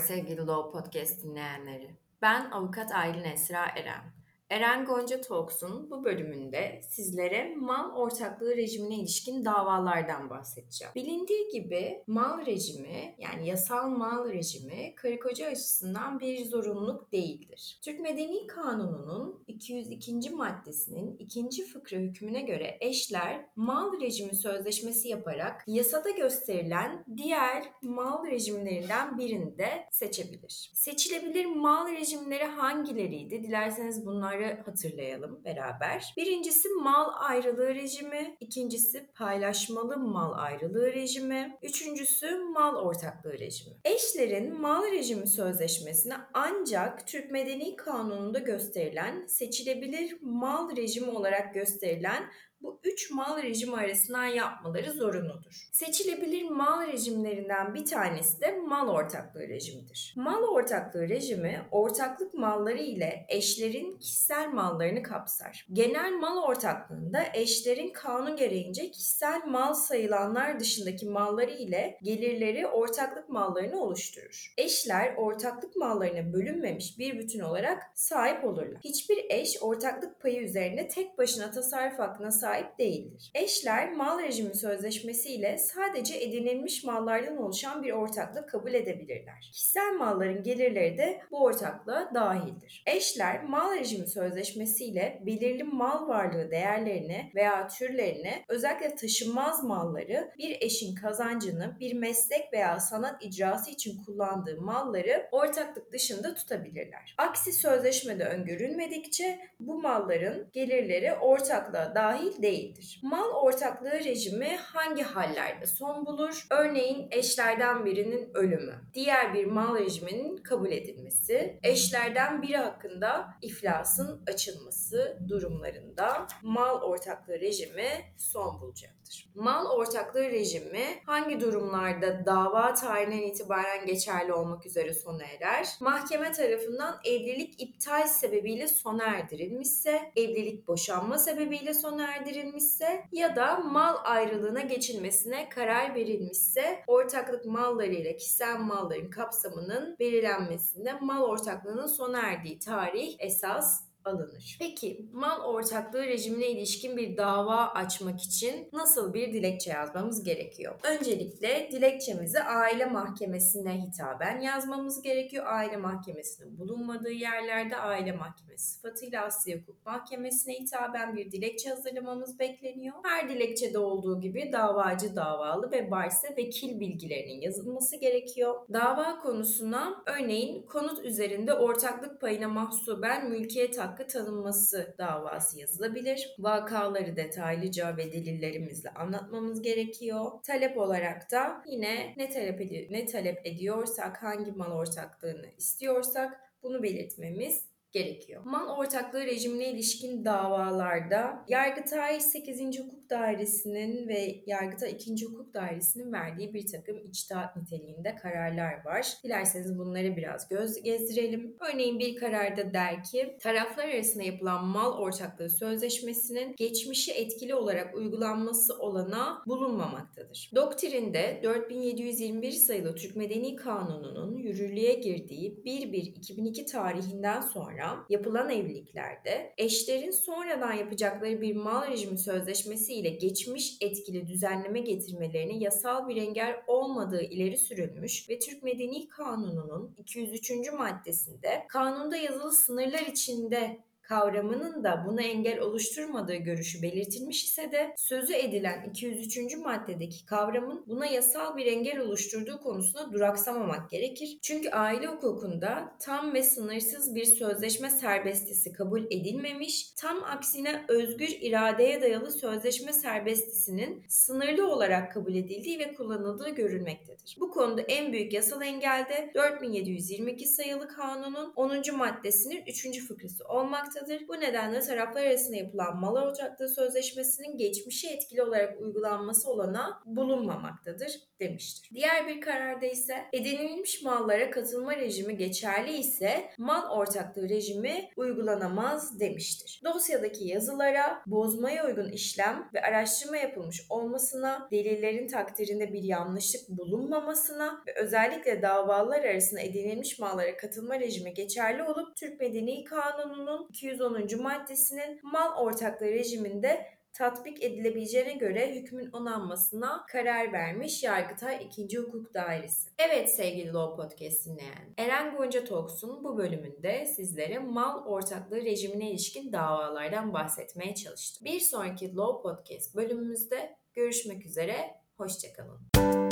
sevgili Law Podcast dinleyenleri. Ben avukat Aylin Esra Eren. Eren Gonca Talks'un bu bölümünde sizlere mal ortaklığı rejimine ilişkin davalardan bahsedeceğim. Bilindiği gibi mal rejimi yani yasal mal rejimi karı koca açısından bir zorunluluk değildir. Türk Medeni Kanunu'nun 202. maddesinin ikinci fıkra hükmüne göre eşler mal rejimi sözleşmesi yaparak yasada gösterilen diğer mal rejimlerinden birini de seçebilir. Seçilebilir mal rejimleri hangileriydi? Dilerseniz bunları hatırlayalım beraber. Birincisi mal ayrılığı rejimi, ikincisi paylaşmalı mal ayrılığı rejimi, üçüncüsü mal ortaklığı rejimi. Eşlerin mal rejimi sözleşmesine ancak Türk Medeni Kanunu'nda gösterilen seçilebilir mal rejimi olarak gösterilen bu üç mal rejimi arasından yapmaları zorunludur. Seçilebilir mal rejimlerinden bir tanesi de mal ortaklığı rejimidir. Mal ortaklığı rejimi ortaklık malları ile eşlerin kişisel mallarını kapsar. Genel mal ortaklığında eşlerin kanun gereğince kişisel mal sayılanlar dışındaki malları ile gelirleri ortaklık mallarını oluşturur. Eşler ortaklık mallarına bölünmemiş bir bütün olarak sahip olurlar. Hiçbir eş ortaklık payı üzerine tek başına tasarruf hakkına sahip sahip değildir. Eşler mal rejimi sözleşmesi ile sadece edinilmiş mallardan oluşan bir ortaklık kabul edebilirler. Kişisel malların gelirleri de bu ortaklığa dahildir. Eşler mal rejimi sözleşmesi ile belirli mal varlığı değerlerini veya türlerini özellikle taşınmaz malları bir eşin kazancını bir meslek veya sanat icrası için kullandığı malları ortaklık dışında tutabilirler. Aksi sözleşmede öngörülmedikçe bu malların gelirleri ortaklığa dahil değildir. Mal ortaklığı rejimi hangi hallerde son bulur? Örneğin eşlerden birinin ölümü, diğer bir mal rejiminin kabul edilmesi, eşlerden biri hakkında iflasın açılması durumlarında mal ortaklığı rejimi son bulacaktır. Mal ortaklığı rejimi hangi durumlarda dava tarihinden itibaren geçerli olmak üzere sona erer? Mahkeme tarafından evlilik iptal sebebiyle sona erdirilmişse, evlilik boşanma sebebiyle sona erdirilmişse, verilmişse ya da mal ayrılığına geçilmesine karar verilmişse ortaklık malları ile kişisel malların kapsamının belirlenmesinde mal ortaklığının sona erdiği tarih esas alınır. Peki mal ortaklığı rejimine ilişkin bir dava açmak için nasıl bir dilekçe yazmamız gerekiyor? Öncelikle dilekçemizi aile mahkemesine hitaben yazmamız gerekiyor. Aile mahkemesinin bulunmadığı yerlerde aile mahkemesi sıfatıyla Asya Hukuk Mahkemesi'ne hitaben bir dilekçe hazırlamamız bekleniyor. Her dilekçede olduğu gibi davacı davalı ve varsa vekil bilgilerinin yazılması gerekiyor. Dava konusuna örneğin konut üzerinde ortaklık payına mahsuben mülkiyet hakkı hakkı tanınması davası yazılabilir. Vakaları detaylıca ve delillerimizle anlatmamız gerekiyor. Talep olarak da yine ne talep, edi- ne talep ediyorsak, hangi mal ortaklığını istiyorsak bunu belirtmemiz gerekiyor. Mal ortaklığı rejimine ilişkin davalarda Yargıtay 8. Hukuk Dairesi'nin ve Yargıtay 2. Hukuk Dairesi'nin verdiği bir takım içtihat niteliğinde kararlar var. Dilerseniz bunları biraz göz gezdirelim. Örneğin bir kararda der ki taraflar arasında yapılan mal ortaklığı sözleşmesinin geçmişi etkili olarak uygulanması olana bulunmamaktadır. Doktrinde 4721 sayılı Türk Medeni Kanunu'nun yürürlüğe girdiği 1-1-2002 tarihinden sonra sonra yapılan evliliklerde eşlerin sonradan yapacakları bir mal rejimi sözleşmesi ile geçmiş etkili düzenleme getirmelerine yasal bir engel olmadığı ileri sürülmüş ve Türk Medeni Kanunu'nun 203. maddesinde kanunda yazılı sınırlar içinde kavramının da buna engel oluşturmadığı görüşü belirtilmiş ise de sözü edilen 203. maddedeki kavramın buna yasal bir engel oluşturduğu konusunda duraksamamak gerekir. Çünkü aile hukukunda tam ve sınırsız bir sözleşme serbestisi kabul edilmemiş, tam aksine özgür iradeye dayalı sözleşme serbestisinin sınırlı olarak kabul edildiği ve kullanıldığı görülmektedir. Bu konuda en büyük yasal engel de 4722 sayılı kanunun 10. maddesinin 3. fıkrası olmaktadır bulunmaktadır. Bu nedenle taraflar arasında yapılan mal ortaklığı sözleşmesinin geçmişe etkili olarak uygulanması olana bulunmamaktadır demiştir. Diğer bir kararda ise edinilmiş mallara katılma rejimi geçerli ise mal ortaklığı rejimi uygulanamaz demiştir. Dosyadaki yazılara bozmaya uygun işlem ve araştırma yapılmış olmasına, delillerin takdirinde bir yanlışlık bulunmamasına ve özellikle davalar arasında edinilmiş mallara katılma rejimi geçerli olup Türk Medeni Kanunu'nun 210. maddesinin mal ortaklığı rejiminde tatbik edilebileceğine göre hükmün onanmasına karar vermiş Yargıtay 2. Hukuk Dairesi. Evet sevgili Law Podcast dinleyen, Eren Gonca Talks'un bu bölümünde sizlere mal ortaklığı rejimine ilişkin davalardan bahsetmeye çalıştım. Bir sonraki Law Podcast bölümümüzde görüşmek üzere, hoşçakalın.